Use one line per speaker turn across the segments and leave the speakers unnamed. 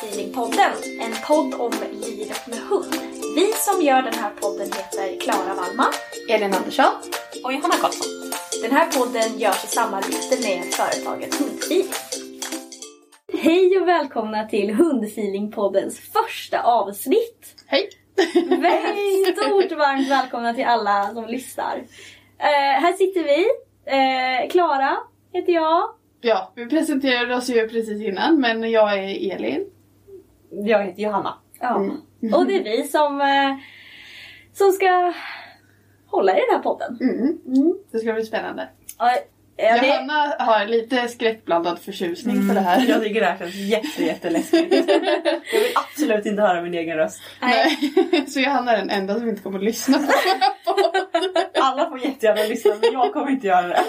Till Hundfeelingpodden, en podd om livet med hund. Vi som gör den här podden heter Klara Wallman.
Elin Andersson.
Och Johanna Karlsson. Den här podden görs i samarbete med företaget Hundfeeling. Hej och välkomna till Hundfeelingpoddens första avsnitt.
Hej!
Väldigt stort varmt välkomna till alla som lyssnar. Eh, här sitter vi. Eh, Klara heter jag.
Ja, vi presenterade oss ju precis innan men jag är Elin.
Jag heter Johanna.
Ja. Och det är vi som, eh, som ska hålla i den här podden.
Mm.
Mm.
Det ska bli spännande.
Det,
Johanna har lite skräckblandad förtjusning för det här.
Jag tycker det här känns jätte, jätteläskigt. jag vill absolut inte höra min egen röst.
nej.
Nej. Så Johanna är den enda som inte kommer att lyssna på
Alla får jättegärna lyssna men jag kommer inte göra det.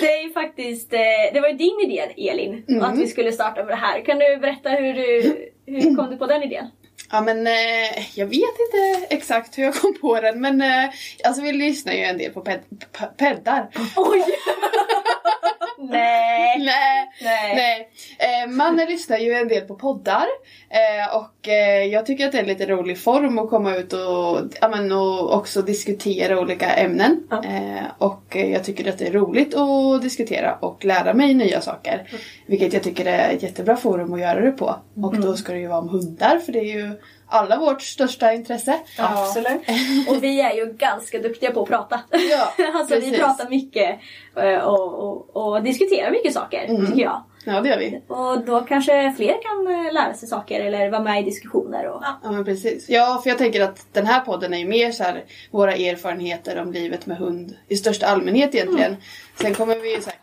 det är ju faktiskt, eh, det var ju din idé Elin,
Mm.
att vi skulle starta med det här. Kan du berätta hur du, hur kom du på den idén?
Ja men eh, jag vet inte exakt hur jag kom på den men eh, alltså vi lyssnar ju en del på ped peddar.
Oj! nej.
Nej,
Nej.
nej. Eh, mannen lyssnar ju en del på poddar eh, och eh, jag tycker att det är en lite rolig form att komma ut och, ja, men, och också diskutera olika ämnen.
Ja.
Eh, och eh, jag tycker att det är roligt att diskutera och lära mig nya saker. Vilket jag tycker är ett jättebra forum att göra det på. Och då ska det ju vara om hundar för det är ju alla vårt största intresse.
Absolut.
Och vi är ju ganska duktiga på att prata.
Ja,
alltså vi
precis.
pratar mycket eh, och, och, och diskuterar mycket saker,
Mm.
tycker jag.
Ja det gör vi.
Och då kanske fler kan eh, lära sig saker eller vara med i diskussioner. Och,
Ja men precis. Ja för jag tänker att den här podden är ju mer så här våra erfarenheter om livet med hund i största allmänhet egentligen. Sen kommer vi ju säkert att...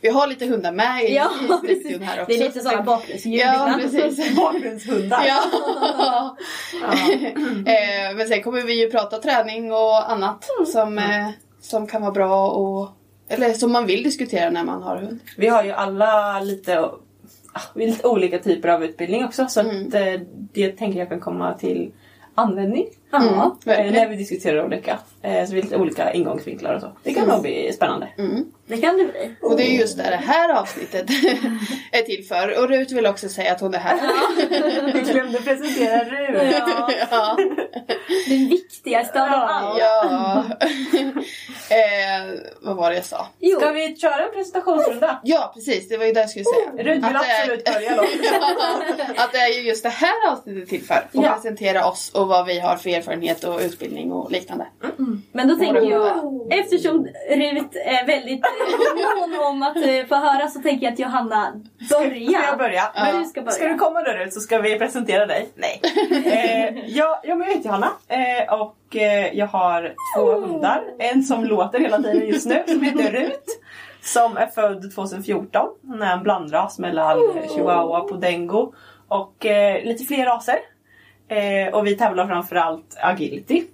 vi har lite hundar med i,
Ja,
studion här också.
Det är lite sådana bakgrundsljud
Ja precis.
Bakgrundshundar.
Ja. Eh, Men sen kommer vi ju prata träning och annat som, eh, som kan vara bra och eller som man vill diskutera när man har hund.
Vi har ju alla lite, ah, lite olika typer av utbildning också så
Mm.
att eh, det tänker jag kan komma till användning.
Ja.
Mm,
när vi diskuterar olika. Eh, så vi har lite olika ingångsvinklar och så. Det kan nog bli spännande.
Mm.
Det kan det bli.
Och det är just det det här avsnittet är till för. Och Rut vill också säga att hon är här.
Vi glömde presentera Rut.
Ja,
Ja.
den viktigaste av alla.
ja. eh, vad var det jag sa?
Jo.
Ska vi köra en presentationsrunda?
Ja precis, det var ju det jag skulle säga.
Rut vill
det är-
absolut börja då.
Ja, att det är ju just det här avsnittet till för. Att
Ja.
presentera oss och vad vi har för erfarenhet och utbildning och liknande.
Men då tänker jag, eftersom Rut är väldigt eh, mån om att eh, få höra så tänker jag att Johanna börja.
Ska jag börja?
Ja. Du ska börja.
Ska du komma där ut så ska vi presentera dig? Nej. eh, jag, jag heter Johanna eh, och eh, jag har två hundar. En som låter hela tiden just nu som heter Rut. Som är född 2014. Hon är en blandras mellan chihuahua, podengo och eh, lite fler raser. Eh, och vi tävlar framförallt agility.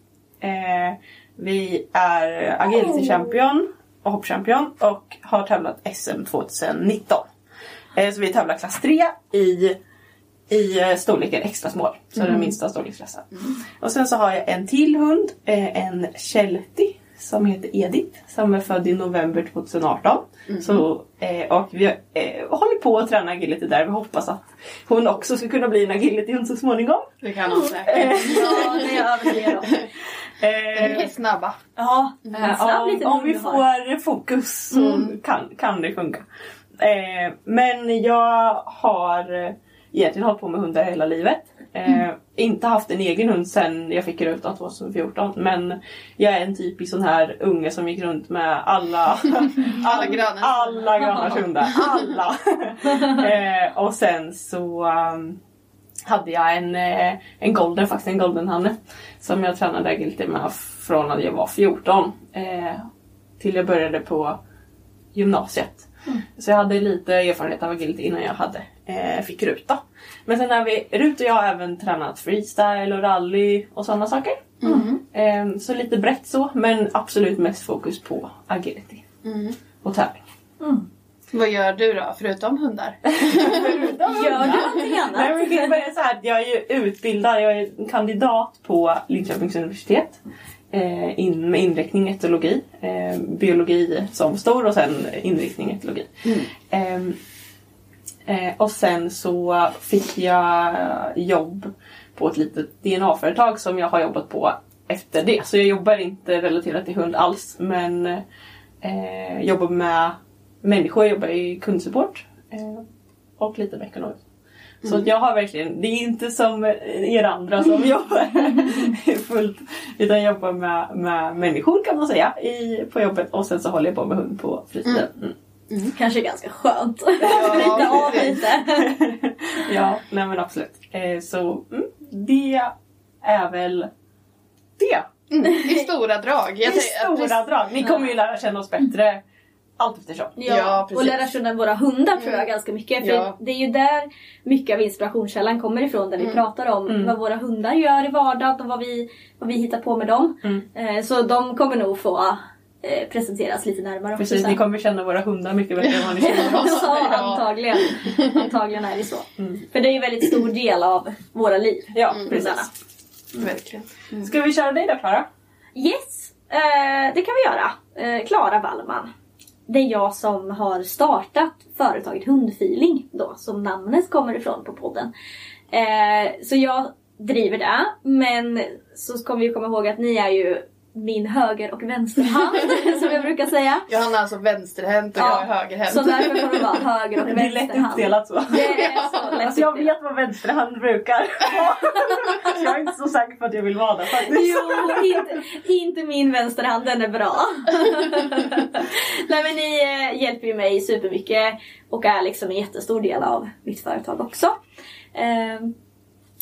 Eh, vi är agility champion och hoppchampion och har tävlat SM 2019. Eh, så vi tävlar klass 3 i, i eh, storleken extra small. Så den minsta storleksklassen. Och sen så har jag en till hund, eh, en Sheltie som heter Edith som är född i november 2018. Så, eh, och vi eh, håller på att träna agility där. Vi hoppas att hon också ska kunna bli en agilityhund så småningom.
Det kan hon säkert.
Ja, det är jag övertygad om.
Är
Eh,
snabba.
Ja,
Eh,
snabb
om, om vi får fokus så kan, kan det funka. Eh, men jag har eh, egentligen hållit på med hundar hela livet. Eh, Inte haft en egen hund sen jag fick rutan 2014 men jag är en typisk sån här unge som gick runt med alla,
Alla grannars
alla grannars hundar. Alla! eh, och sen så um, hade jag en, eh, en golden, faktiskt en goldenhanne. Som jag tränade agility med från att jag var 14. Eh, till jag började på gymnasiet. Så jag hade lite erfarenhet av agility innan jag hade, eh, fick ruta. Men sen har vi, Rut och jag har även tränat freestyle och rally och sådana saker. Eh, så lite brett så, men absolut mest fokus på agility. Och tävling.
Vad gör du då, förutom hundar?
Gör du någonting
Nej,
annat?
men så här, att jag är ju utbildad, jag är kandidat på Linköpings universitet. Eh, in, med inriktning etologi. Eh, biologi som stor och sen inriktning etologi. Eh, eh, och sen så fick jag jobb på ett litet DNA-företag som jag har jobbat på efter det. Så jag jobbar inte relaterat till hund alls men eh, jobbar med människor, jag jobbar i kundsupport. Eh, och lite med ekonomi. Så att jag har verkligen, det är inte som er andra som jobbar fullt. Utan jobbar med, med människor kan man säga i, på jobbet och sen så håller jag på med hund på fritiden. Mm.
Kanske ganska skönt.
Ja,
Bryta av
precis.
lite.
Ja, nej men absolut. Eh, så mm, det är väl det.
Mm, I stora drag. Jag
I stora drag. Ni kommer ju lära känna oss bättre allt eftersom.
Ja,
Ja,
och
precis.
lära känna våra hundar tror jag ganska mycket. För
Ja.
det är ju där mycket av inspirationskällan kommer ifrån. Där vi pratar om
Mm.
vad våra hundar gör i vardagen och vad vi, vad vi hittar på med dem.
Mm.
Eh, så de kommer nog få presenteras lite närmare också
Precis,
sen.
ni kommer känna våra hundar mycket bättre än vad ni känner oss.
ja, antagligen. Antagligen är det så.
Mm.
För det är ju en väldigt stor del av våra liv.
Ja,
hundarna.
precis.
Verkligen.
Ska vi köra dig då Klara?
Yes, eh, det kan vi göra. Eh, Klara Wallman. Det är jag som har startat företaget Hundfeeling då, som namnet kommer ifrån på podden. Eh, så jag driver det, men så ska vi komma ihåg att ni är ju min höger och vänsterhand, som jag brukar säga.
Johanna är alltså vänsterhänt och
Ja,
jag är högerhänt.
Så därför kommer det vara höger och
Det är lätt
vänsterhand.
uppdelat så.
Det är så lätt
Alltså jag vet vad vänsterhand brukar Så jag är inte så säker på att jag vill vara där faktiskt.
Jo, inte, inte min vänsterhand, den är bra. Nej men ni eh, hjälper ju mig supermycket och är liksom en jättestor del av mitt företag också. Ehm,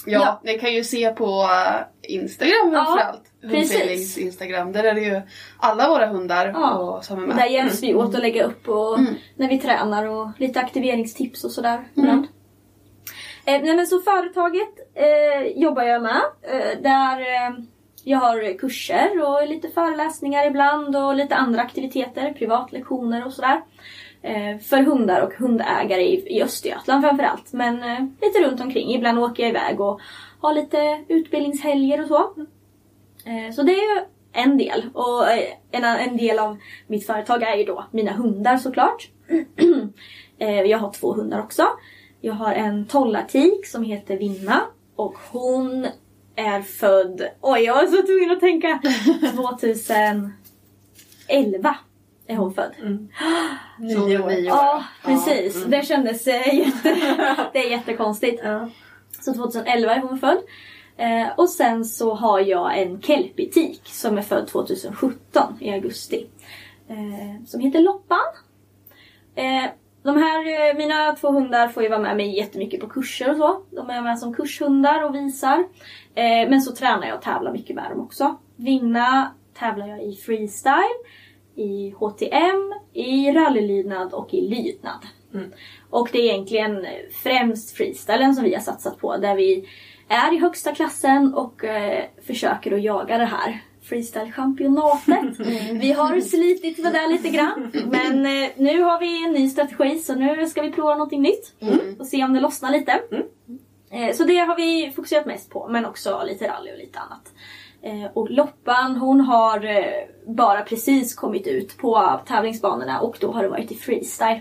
Ja,
Ja.
ni kan ju se på eh, Instagram
Ja,
framförallt.
precis.
Hundfeelings Instagram. Där är det ju alla våra hundar
Ja.
och, som är
och
med.
där hjälps vi åt att lägga upp och
Mm.
när vi tränar och lite aktiveringstips och sådär ibland. Eh, nej men så företaget eh, jobbar jag med. Eh, där eh, jag har kurser och lite föreläsningar ibland och lite andra aktiviteter, privatlektioner och sådär. Eh, för hundar och hundägare i, i Östergötland framförallt. Men eh, lite runt omkring. Ibland åker jag iväg och har lite utbildningshelger och så. Eh, så det är ju en del. Och eh, en, en del av mitt företag är ju då mina hundar såklart. Eh, jag har två hundar också. Jag har en tollartik som heter Vinna. Och hon är född... Oj, jag var så tvungen att tänka. 2011 är hon född.
Är nio år.
Ja, precis. Det kändes jätte, det är jättekonstigt.
Ja.
Så 2011 är hon född. Eh, och sen så har jag en kelpietik som är född 2017 i augusti. Eh, som heter Loppan. Eh, de här, eh, mina två hundar får ju vara med mig jättemycket på kurser och så. De är med som kurshundar och visar. Eh, men så tränar jag och tävlar mycket med dem också. Vinna tävlar jag i freestyle, i HTM, i rallylydnad och i lydnad. Och det är egentligen främst freestylen som vi har satsat på där vi är i högsta klassen och eh, försöker att jaga det här freestyle-championatet. Vi har slitit med det lite grann men eh, nu har vi en ny strategi så nu ska vi prova någonting nytt och se om det lossnar lite. Eh, så det har vi fokuserat mest på men också lite rally och lite annat. Eh, och Loppan hon har eh, bara precis kommit ut på tävlingsbanorna och då har det varit i freestyle.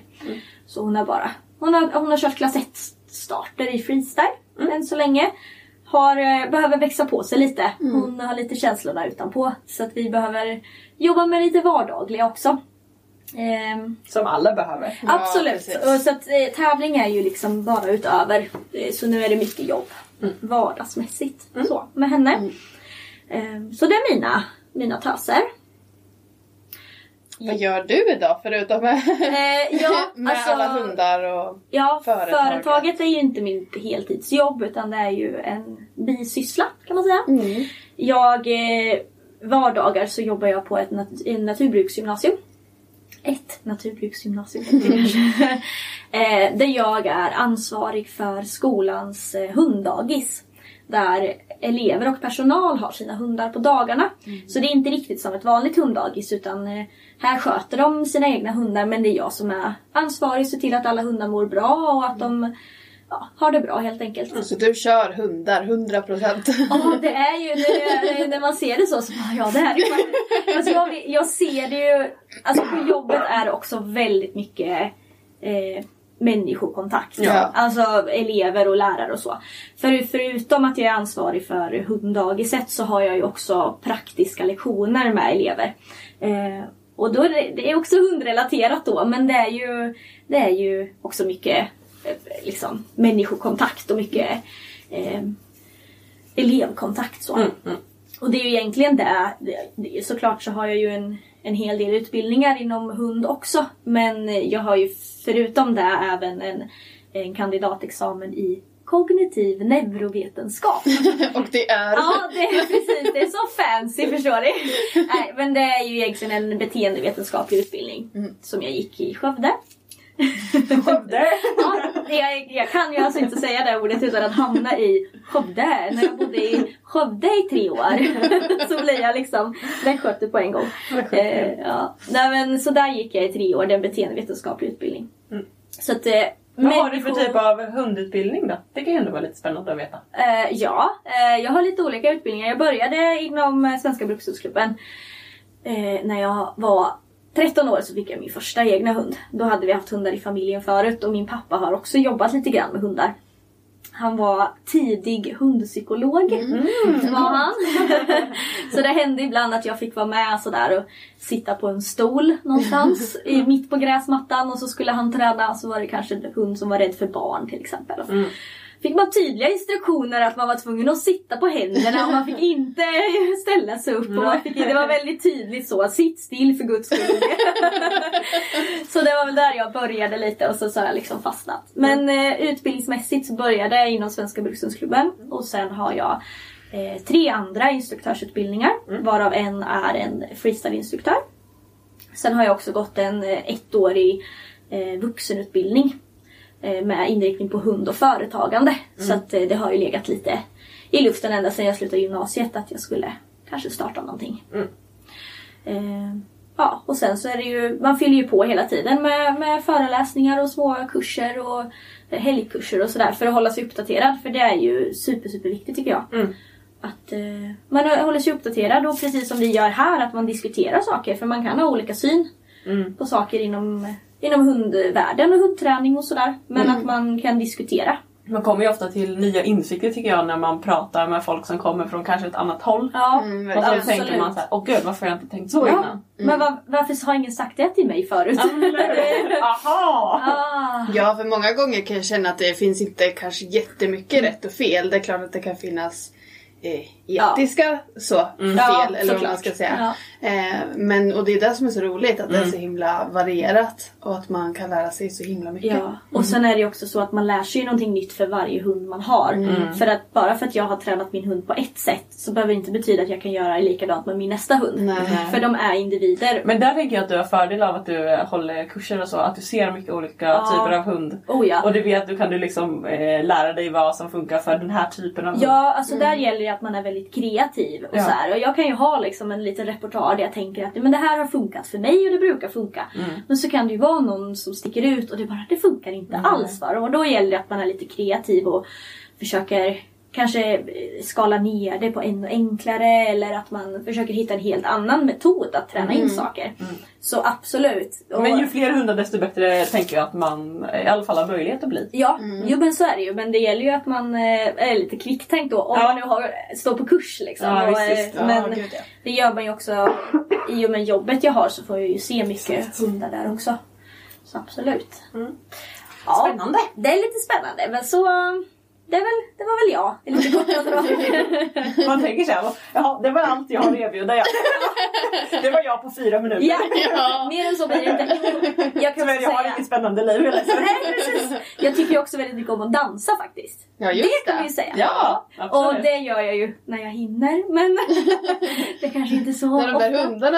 Så hon har bara hon har, hon har kört klass 1 starter i freestyle än så länge. Har, eh, behöver växa på sig lite. Hon har lite känslor där utanpå. Så att vi behöver jobba med lite vardagliga också. Ehm,
Som alla behöver.
Absolut.
precis.
och så att, eh, tävling är ju liksom bara utöver. Eh, så nu är det mycket jobb vardagsmässigt så, med henne. Ehm, så det är mina, mina töser.
Vad gör du idag förutom med,
Eh, ja,
med
alltså,
alla hundar och...
Ja,
företaget?
företaget. är ju inte mitt heltidsjobb utan det är ju en bisyssla kan man säga.
Mm.
Jag, eh, vardagar så jobbar jag på ett nat- naturbruksgymnasium. Ett naturbruksgymnasium. eh, där jag är ansvarig för skolans eh, hunddagis. Där elever och personal har sina hundar på dagarna. Så det är inte riktigt som ett vanligt hunddagis utan eh, här sköter de sina egna hundar men det är jag som är ansvarig ser till att alla hundar mår bra och att de ja, har det bra helt enkelt.
Så du kör hundar 100%?
Ja, det är ju det, när man ser det så, så bara, ja det är det ju. Alltså, jag, jag ser det ju, alltså på jobbet är det också väldigt mycket eh, människokontakt.
Ja.
Alltså elever och lärare och så. För, förutom att jag är ansvarig för hunddagiset så har jag ju också praktiska lektioner med elever. Eh, och då är det, det är också hundrelaterat då men det är ju, det är ju också mycket eh, liksom, människokontakt och mycket eh, elevkontakt. Så. Och det är ju egentligen det- det. Såklart så har jag ju en, en hel del utbildningar inom hund också. Men jag har ju förutom det även en, en kandidatexamen i kognitiv neurovetenskap.
och det är...
Ja, det är precis. Det är så fancy, förstår ni? Nej, men det är ju egentligen en beteendevetenskaplig utbildning som jag gick i Skövde.
Skövde!
Ja, jag, jag kan ju alltså inte säga det ordet utan att hamna i Skövde. När jag bodde i Skövde i tre år så blev jag liksom västgöte på en gång. Eh, ja. Nej, men, så där gick jag i tre år, det är en beteendevetenskaplig utbildning. Så att, eh,
Vad har du för
människor-
typ av hundutbildning då? Det kan ju ändå vara lite spännande att veta.
Eh, ja, eh, jag har lite olika utbildningar. Jag började inom eh, Svenska Brukshundsklubben. Eh, när jag var 13 år så fick jag min första egna hund. Då hade vi haft hundar i familjen förut och min pappa har också jobbat lite grann med hundar. Han var tidig hundpsykolog. Var han. så det hände ibland att jag fick vara med sådär och sitta på en stol någonstans i, mitt på gräsmattan och så skulle han träna så var det kanske en hund som var rädd för barn till exempel. Fick man tydliga instruktioner att man var tvungen att sitta på händerna och man fick inte ställa sig upp. Och man fick, det var väldigt tydligt så, sitt still för guds skull. så det var väl där jag började lite och så, så har jag liksom fastnat. Men eh, utbildningsmässigt så började jag inom Svenska Brukshundsklubben och sen har jag eh, tre andra instruktörsutbildningar varav en är en freestyleinstruktör. Sen har jag också gått en eh, ettårig eh, vuxenutbildning med inriktning på hund och företagande. Så att eh, det har ju legat lite i luften ända sedan jag slutade gymnasiet att jag skulle kanske starta någonting. Eh, ja, och sen så är det ju, man fyller ju på hela tiden med, med föreläsningar och små kurser och eh, helgkurser och sådär för att hålla sig uppdaterad. För det är ju super, super viktigt tycker jag. Att eh, man håller sig uppdaterad och precis som vi gör här att man diskuterar saker för man kan ha olika syn på saker inom, inom hundvärlden och hundträning och sådär. Men att man kan diskutera.
Man kommer ju ofta till nya insikter tycker jag när man pratar med folk som kommer från kanske ett annat håll.
Ja,
Mm,
Och så
verkligen.
tänker man såhär, åh gud varför har jag inte tänkt så
Ja,
innan?
men var, varför har ingen sagt det till mig förut?
Aha!
ah.
Ja, för många gånger kan jag känna att det finns inte kanske jättemycket rätt och fel. Det är klart att det kan finnas eh, etiska så,
Mm. Ja,
fel eller vad man ska säga. Eh, men, och det är det som är så roligt, att det är så himla varierat och att man kan lära sig så himla mycket.
Ja, och sen är det också så att man lär sig ju någonting nytt för varje hund man har.
Mm.
För att bara för att jag har tränat min hund på ett sätt så behöver det inte betyda att jag kan göra likadant med min nästa hund.
Nej.
För de är individer.
Men där tänker jag att du har fördel av att du eh, håller kurser och så. Att du ser mycket olika
Ja.
typer av hund.
Oh ja.
Och du vet, du kan du liksom eh, lära dig vad som funkar för den här typen av hund.
Ja, alltså där gäller det att man är väldigt kreativ. Och,
Ja.
så här. och jag kan ju ha liksom en liten repertoar där jag tänker att men det här har funkat för mig och det brukar funka. Men så kan det ju vara någon som sticker ut och det bara det funkar inte alls. Va? Och då gäller det att man är lite kreativ och försöker kanske eh, skala ner det på ännu enklare eller att man försöker hitta en helt annan metod att träna in saker. Så absolut.
Men ju fler hundar desto bättre tänker jag att man i alla fall har möjlighet att bli.
Ja, jo men så är det ju. Men det gäller ju att man eh, är lite kvicktänkt då. Om
Ja.
man nu har, står på kurs liksom.
Ja,
och, eh.
Ja,
men
gud, ja.
det gör man ju också. I och med jobbet jag har så får jag ju se mycket hundar där också. Så absolut. Ja,
Spännande.
Det är lite spännande. Men så... Det, är väl, det var väl jag. i Lite korta drag.
Man tänker såhär, jaha det var allt jag har att erbjuda. Ja. Det var jag på fyra minuter.
ja,
Ja.
mer än så blir det inte. Jag kan
Tyvärr, jag har inget spännande liv. Jag är.
Nej, precis. Jag tycker ju också väldigt mycket om att dansa faktiskt.
Ja, just
det kan vi ju säga.
Ja, absolut.
Och det gör jag ju när jag hinner. Men det kanske inte så
När de där
ofta.
hundarna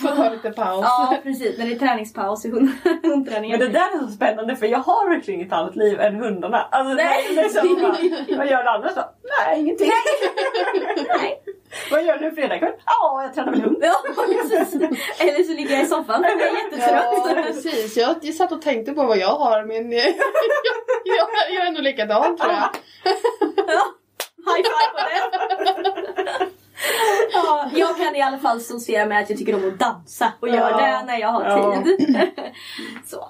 får ta lite paus.
Ja precis, när det är träningspaus i hund, hundträningen.
Men det där är så spännande för jag har verkligen inget annat liv än hundarna. Alltså,
Nej.
det är bara, vad gör du annars då? Nej, ingenting.
Nej.
vad gör du fredag kväll? Ja, jag tränar med hund.
Ja, precis. Eller så ligger jag i soffan jag är jättetrött.
Ja, precis. Jag, satt och tänkte på vad jag har men jag, jag, jag är nog likadan tror jag.
Ja. High five på det. Ja, jag kan i alla fall associera med att jag tycker om att dansa och gör
Ja.
det när jag har tid. Så.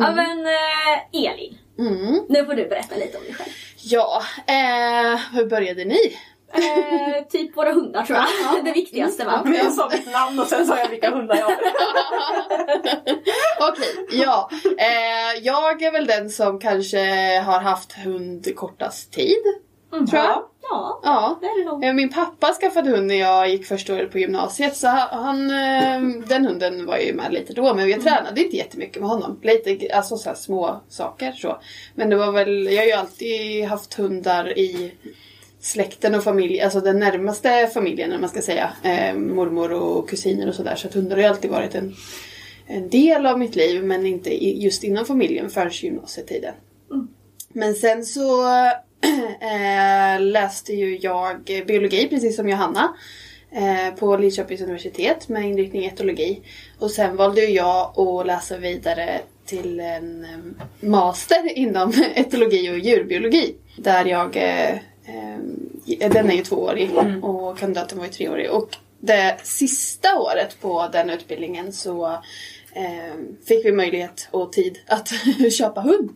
Ja men eh, Elin,
Mm.
nu får du berätta lite om dig själv.
Ja, eh, hur började ni?
Eh, typ våra hundar tror jag. Det viktigaste va?
Men jag sa mitt namn och sen sa jag vilka hundar jag har.
Okej, ja. Eh, jag är väl den som kanske har haft hund kortast tid. Tror jag.
Ja,
Ja.
det är det nog.
Eh, Min pappa skaffade hund när jag gick första året på gymnasiet så han, eh, den hunden var ju med lite då men jag tränade inte jättemycket med honom. Lite, alltså så små saker så. Men det var väl, jag har ju alltid haft hundar i släkten och familj, alltså den närmaste familjen om man ska säga. Eh, mormor och kusiner och sådär. Så att hundar har ju alltid varit en, en del av mitt liv men inte i, just inom familjen förrän gymnasietiden. Men sen så eh, läste ju jag biologi precis som Johanna. Eh, på Linköpings universitet med inriktning etologi. Och sen valde ju jag att läsa vidare till en eh, master inom etologi och djurbiologi. Där jag, eh, eh, den är ju tvåårig och kandidaten var ju treårig. Och det sista året på den utbildningen så eh, fick vi möjlighet och tid att köpa hund.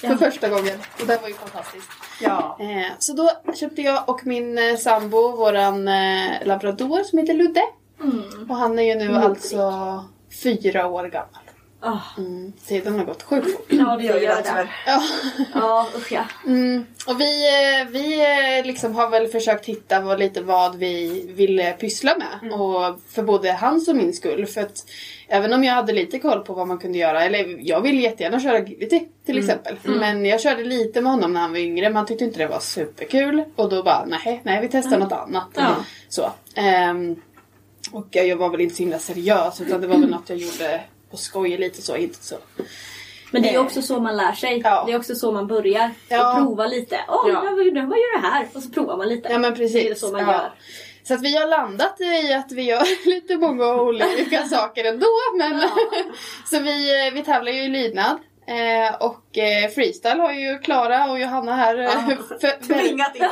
För första gången. Och det var ju fantastiskt.
Ja.
Eh, så då köpte jag och min eh, sambo våran eh, labrador som heter Ludde. Och han är ju nu alltså fyra år gammal.
Ah,
Mm, tiden har gått sjukt fort.
ja, det
gör ju det, tyvärr.
Ja.
Ja, usch ja.
Mm. Och vi, eh, vi eh, liksom har väl försökt hitta vad, lite vad vi ville pyssla med. Och för både hans och min skull. För att även om jag hade lite koll på vad man kunde göra. Eller jag ville jättegärna köra agility till exempel. Men jag körde lite med honom när han var yngre. Men han tyckte inte det var superkul. Och då bara nej, nej vi testar något annat.
Ja.
Så. Ehm, och jag, jag var väl inte så himla seriös. Utan det var väl något jag gjorde på skoj lite så. Inte så.
Men det är ju också så man lär sig.
Ja.
Det är också så man börjar.
Ja.
Och prova lite. Åh,
Ja.
vad gör vad gör det här? Och så provar man lite.
Ja men precis.
Det är så man
ja.
gör.
Så att vi har landat i att vi gör lite många olika saker ändå. Men så vi, vi tävlar ju i lydnad. Eh, och Och eh, freestyle har ju Klara och Johanna här eh, för-
Tvingat in.
Ja,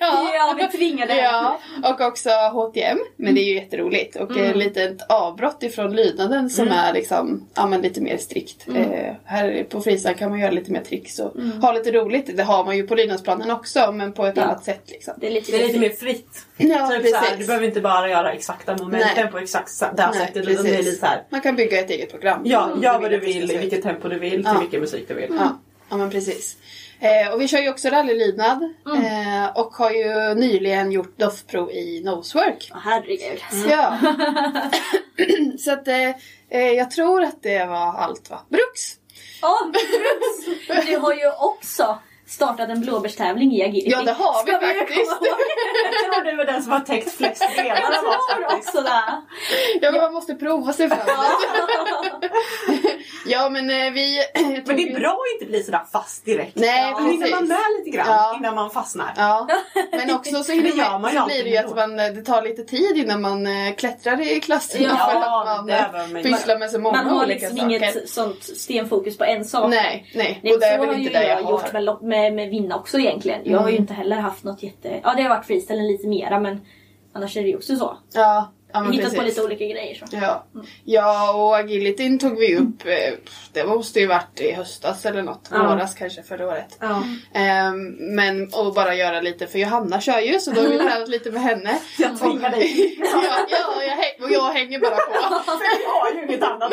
ja.
Ja, vi tvingade.
Ja, och också HTM. Men det är ju jätteroligt. Och
Mm.
ett litet avbrott ifrån lydnaden som är liksom, ja, men lite mer strikt.
Mm.
Eh, här på freestyle kan man göra lite mer tricks och ha lite roligt. Det har man ju på lydnadsplanen också men på ett
Ja.
annat sätt liksom.
Det är lite,
Det är lite mer fritt.
Ja,
typ
precis.
såhär, du behöver inte bara göra exakta momenten
Nej.
på exakt det här
Nej,
sättet. Det är lite såhär,
Man kan bygga ett eget program.
ja,
Mm,
gör vad du vill, i vilket tempo du vill, till
Ja.
vilken musik du vill.
Ja, ja men precis. Eh, och vi kör ju också rallylydnad eh, och har ju nyligen gjort doffprov i nosework.
Åh, herregud.
Ja. Så att eh, eh, jag tror att det var allt va? Bruks!
Åh, Bruks! Du har ju också startat en blåbärstävling i agility.
Ja, det har vi
Ska
faktiskt.
komma ihåg det?
Jag tror du är den som har täckt flest grenar
Jag tror också det.
Ja, men man måste prova sig fram. ja men eh, vi...
Men det är bra att inte bli sådär fast direkt.
Nej,
hinner
precis.
man med lite grann
Ja.
innan man fastnar.
Ja, men också så, hinner man,
man
så blir det ju att man, eh, det tar lite tid innan man eh, klättrar i klasserna
Ja,
för att man pysslar med så många
Man har
olika
liksom
saker.
inget sånt stenfokus på en sak.
Nej, nej.
Nej,
Och det är väl
har
inte det
jag,
jag
gjort
har.
med, med, med vinna också egentligen. Jag har ju inte heller haft något jätte... Ja, det har varit freestylen lite mera men annars är det ju också så.
Ja, ja men
Hittat
precis.
på lite olika grejer så.
Ja. ja, och agilityn tog vi upp, eh, det måste ju varit i höstas eller något.
Ja.
Våras kanske förra året.
Ja.
Ehm, men och bara göra lite, för Johanna kör ju så då har vi tränat lite med henne.
Jag tvingar dig.
ja, ja jag, häng, och jag hänger bara på.
Vi har ju inget annat.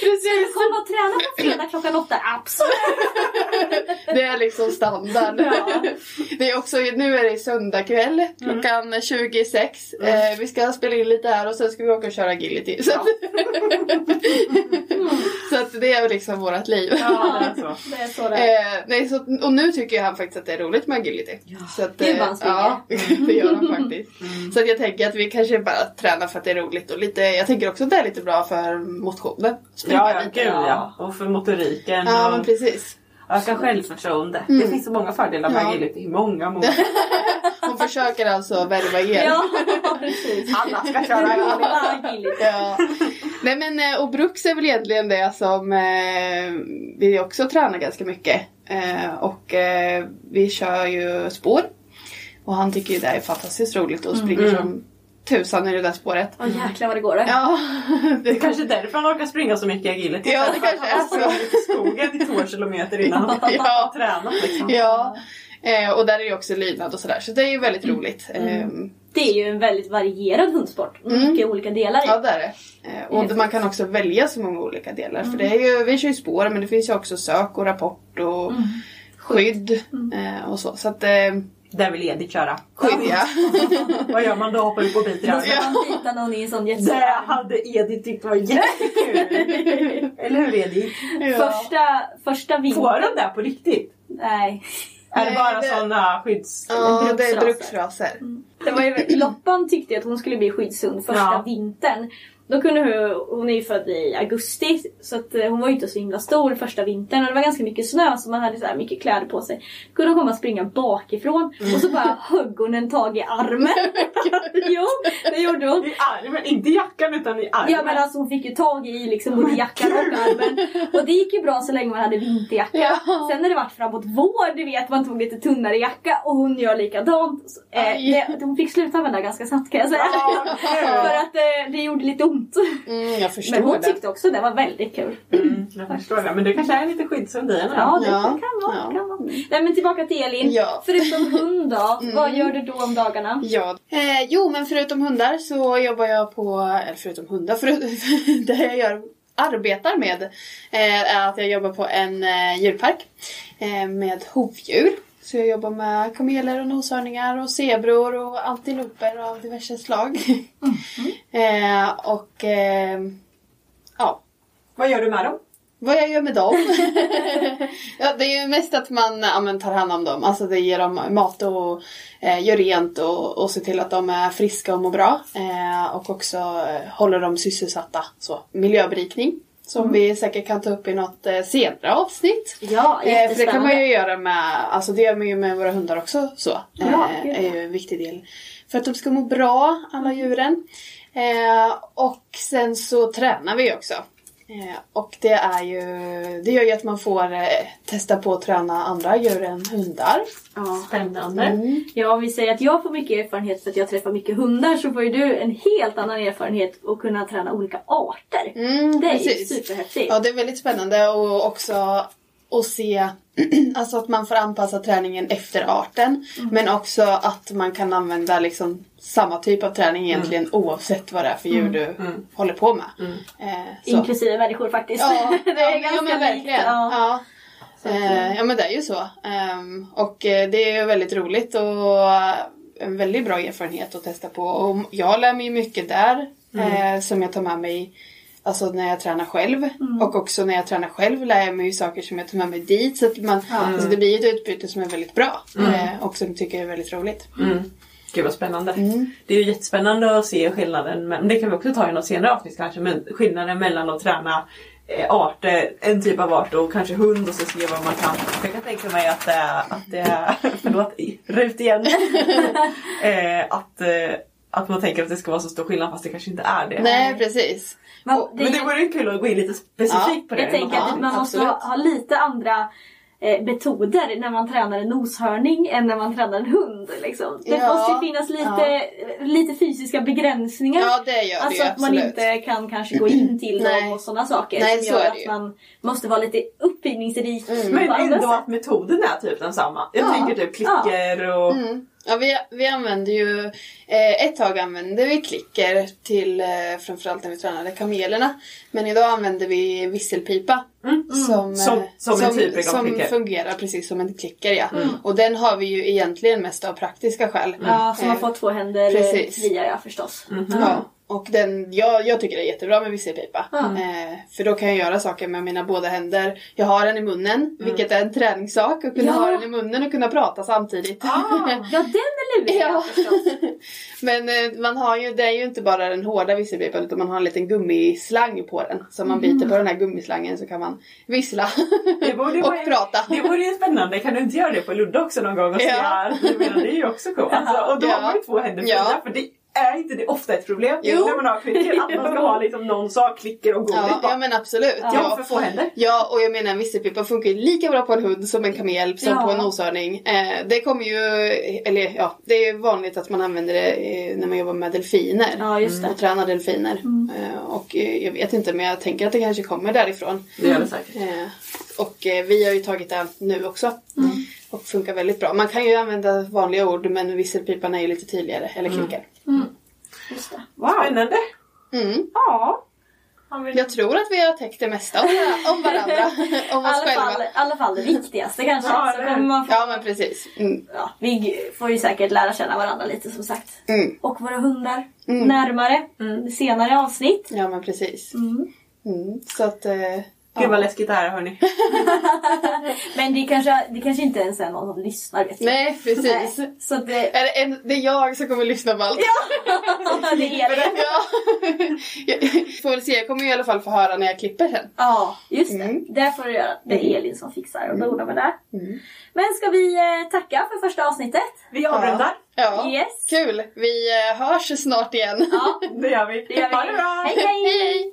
Precis.
Kom och träna på fredag klockan åtta. Absolut!
Det är liksom standard.
Ja.
Det är också, nu är det söndag kväll klockan 26. Eh, vi ska spela in lite här och sen ska vi åka och köra agility. Så, att, så att det är liksom vårt liv.
Ja, det är så.
Det är så det är.
Eh, nej, så, och nu tycker han faktiskt att det är roligt med agility. Så att,
Gud, vad han.
Ja, det gör han faktiskt. Så att jag tänker att vi kanske bara tränar för att det är roligt. Och lite, jag tänker också att det är lite bra för motionen. Springa
Ja, ja,
lite.
gud ja. Och för motoriken.
Ja,
och
men precis.
Öka självförtroende. Det finns så många fördelar med
Ja.
agility. Många, många.
Hon försöker alltså värva er.
Ja, precis.
Alla ska köra agility.
Ja. Nej men eh, och Brooks är väl egentligen det som eh, vi också tränar ganska mycket. Eh, och eh, vi kör ju spår. Och han tycker ju det är fantastiskt roligt och springer som tusan i det där spåret.
Åh jäklar vad det går.
Ja,
Det är kanske därför han orkar springa så mycket agility.
Ja, det kanske är så.
har sprungit i skogen i två kilometer innan han
Ja.
har tränat. Liksom.
ja. Eh, och där är ju också lydnad och sådär. Så det är ju väldigt roligt. Eh,
Det är ju en väldigt varierad hundsport. Mycket olika delar i.
Ja det är det. Eh, och man kan också välja så många olika delar. För det är ju, vi kör ju spår men det finns ju också sök och rapport och skydd eh, och så. Så att eh,
Där vill Edith köra.
skydd ja.
Vad gör man då? Hoppar upp och biter i
Då ska man bita någon i en sån
Det
jättestor
hade Edith tyckt var jättekul. Eller hur Edith?
Första, första
Får
vintern.
den där på riktigt?
Nej.
Är det bara
det-
sådana skydds...
Ja det är
bruksraser.
bruksraser.
Det var ju, Loppan tyckte att hon skulle bli skyddshund första
Ja.
vintern. Då kunde hon, hon är ju född i augusti så att eh, hon var ju inte så himla stor första vintern och det var ganska mycket snö så man hade så här mycket kläder på sig. Då kunde hon komma och springa bakifrån och så bara högg hon en tag i armen. jo, det gjorde hon.
I armen, inte jackan utan i armen.
Ja men alltså hon fick ju tag i liksom både jackan och armen. Och det gick ju bra så länge man hade vinterjacka.
Ja.
Sen när det vart framåt vår, du vet man tog lite tunnare jacka och hon gör likadant. Eh, det, hon fick sluta använda ganska snabbt kan jag säga.
Ja.
För att eh, det gjorde lite ont.
Mm, jag förstår
Men hon
det.
tyckte också det var väldigt kul.
Mm, jag förstår det. Men du kanske är lite skyddshund i henne
Ja, det
Ja.
kan vara.
Ja.
Kan vara. Nej men tillbaka till Elin.
Ja.
Förutom hund då, vad gör du då om dagarna?
Ja. Eh, jo men förutom hundar så jobbar jag på, eller förutom hundar, för, det jag gör, arbetar med eh, är att jag jobbar på en eh, djurpark eh, med hovdjur. Så jag jobbar med kameler och noshörningar och zebror och antiloper av diverse slag. eh, och eh, ja,
Vad gör du med dem?
vad jag gör med dem? ja, det är ju mest att man ja, men, tar hand om dem. Alltså det ger dem mat och eh, gör rent och, och ser till att de är friska och mår bra. Eh, och också eh, håller dem sysselsatta. Så, miljöberikning. Som vi säkert kan ta upp i något eh, senare avsnitt.
Ja,
Eh, för det kan man ju göra med, alltså det gör man ju med våra hundar också. Så.
Ja,
Eh, är ju en viktig del. För att de ska må bra, alla djuren. Eh, och sen så tränar vi också. Eh, och det är ju, det gör ju att man får eh, testa på att träna andra djur än hundar.
Ja.
Spännande.
Mm.
Ja, om vi säger att jag får mycket erfarenhet för att jag träffar mycket hundar så får ju du en helt annan erfarenhet att kunna träna olika arter.
Mm,
det är
precis.
ju superhäftigt.
Ja, det är väldigt spännande och också att se alltså att man får anpassa träningen efter arten. Men också att man kan använda liksom samma typ av träning egentligen oavsett vad det är för djur du håller på med. Eh, så.
Inklusive människor faktiskt.
Ja,
det är
ja,
ganska
men verkligen.
Ja.
Ja. Eh, ja men det är ju så. Ehm, och eh, det är väldigt roligt och eh, en väldigt bra erfarenhet att testa på. Och jag lär mig mycket där eh, som jag tar med mig Alltså när jag tränar själv och också när jag tränar själv lär jag mig ju saker som jag tar med mig dit. Så att man, alltså det blir ett utbyte som är väldigt bra eh, och som jag tycker är väldigt roligt.
Mm. Gud vad spännande.
Mm.
Det är ju jättespännande att se skillnaden, men det kan vi också ta i något senare avsnitt kanske, men skillnaden mellan att träna eh, arter, en typ av art och kanske hund och så se vad man kan. Jag kan tänka mig att det är, att det är förlåt, Rut igen. eh, att, eh, att man tänker att det ska vara så stor skillnad fast det kanske inte är det.
Nej precis.
Men
Och-
det,
Men det vore ju kul att gå in lite specifikt på det.
jag tänker
Ja,
att man måste ha,
absolut.
ha lite andra eh, metoder när man tränar en noshörning än när man tränar en hund. Liksom. Det
Ja,
måste ju finnas lite, lite fysiska begränsningar.
Ja det gör det
Alltså
ju
att man
absolut.
inte kan kanske gå in till dem och sådana saker
Nej,
som
så
gör
det
att
ju.
man måste vara lite uppfinningsrik
Men
på andra
ändå att metoden är typ densamma. Jag
Ja.
tänker typ klicker och...
Mm. Ja, vi, vi använde ju, eh, ett tag använde vi klicker till eh, framförallt när vi tränade kamelerna. Men idag använder vi visselpipa. Som, eh,
Som- som en typ
som fungerar precis som en klicker ja. Och den har vi ju egentligen mest av praktiska skäl.
Ja, så man
Eh,
får två händer
precis.
fria ja förstås.
Ja, och den, jag, jag tycker det är jättebra med visselpipa.
Ja.
Eh, för då kan jag göra saker med mina båda händer. Jag har den i munnen, vilket är en träningssak. Att kunna
Ja.
ha den i munnen och kunna prata samtidigt.
Ja, den är lurig ja.
Men eh, man har ju, det är ju inte bara den hårda visselpipan utan man har en liten gummislang på den. Så om man biter på den här gummislangen så kan man vissla
Det borde
och
vara-
prata.
Det vore ju spännande, kan du inte göra det på Ludde också någon gång och se
Ja.
här? Det är ju också coolt. Alltså, och då
Ja.
har man ju två händer
Ja.
fria, för det är inte det ofta ett problem
Jo.
när man har klicker att man ska ha liksom någon sak, klicker och godis
Ja, ja men absolut.
Ja,
Ja.
för få händer.
Ja, och jag menar en visselpipa funkar ju lika bra på en hund som en kamel som
Ja.
på en noshörning. Eh, det kommer ju, eller ja, det är vanligt att man använder det eh, när man jobbar med delfiner.
Ja, just det.
Och tränar delfiner. Eh, och eh, jag vet inte men jag tänker att det kanske kommer därifrån.
Det gör det säkert.
Eh, och eh, vi har ju tagit det nu också.
Mm.
Och funkar väldigt bra. Man kan ju använda vanliga ord men visselpipan är ju lite tydligare. Eller klicker.
Just det.
Wow. Spännande.
Mm.
Ja. Vill...
Jag tror att vi har täckt det mesta om, om varandra. om oss
alla,
själva.
fall, I alla fall det viktigaste kanske.
Ja,
man få,
Ja men precis. Mm.
ja, vi får ju säkert lära känna varandra lite som sagt.
Mm.
Och våra hundar närmare. Senare avsnitt.
Ja men precis. Mm. Så att... Eh,
Gud vad läskigt det här är hörni.
Men det kanske, det kanske inte ens är någon som lyssnar vet du.
nej precis.
Nej, Så att det,
Är det, en, det är jag som kommer lyssna på allt.
det är det.
Ja. Jag får väl se, jag kommer ju i alla fall få höra när jag klipper sen.
Ja, just det.
Mm.
Det får du göra. Det är Elin som fixar och donar med det. Men ska vi eh, tacka för första avsnittet?
Vi avrundar.
Ja,
Yes.
kul. Vi eh, hörs snart igen.
Ja,
Det gör vi.
det gör vi.
Ha det bra.
Hej hej!
Hej!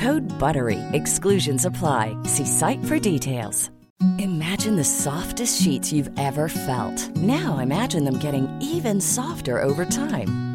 Code BUTTERY. Exclusions apply. See site for details. Imagine the softest sheets you've ever felt. Now imagine them getting even softer over time.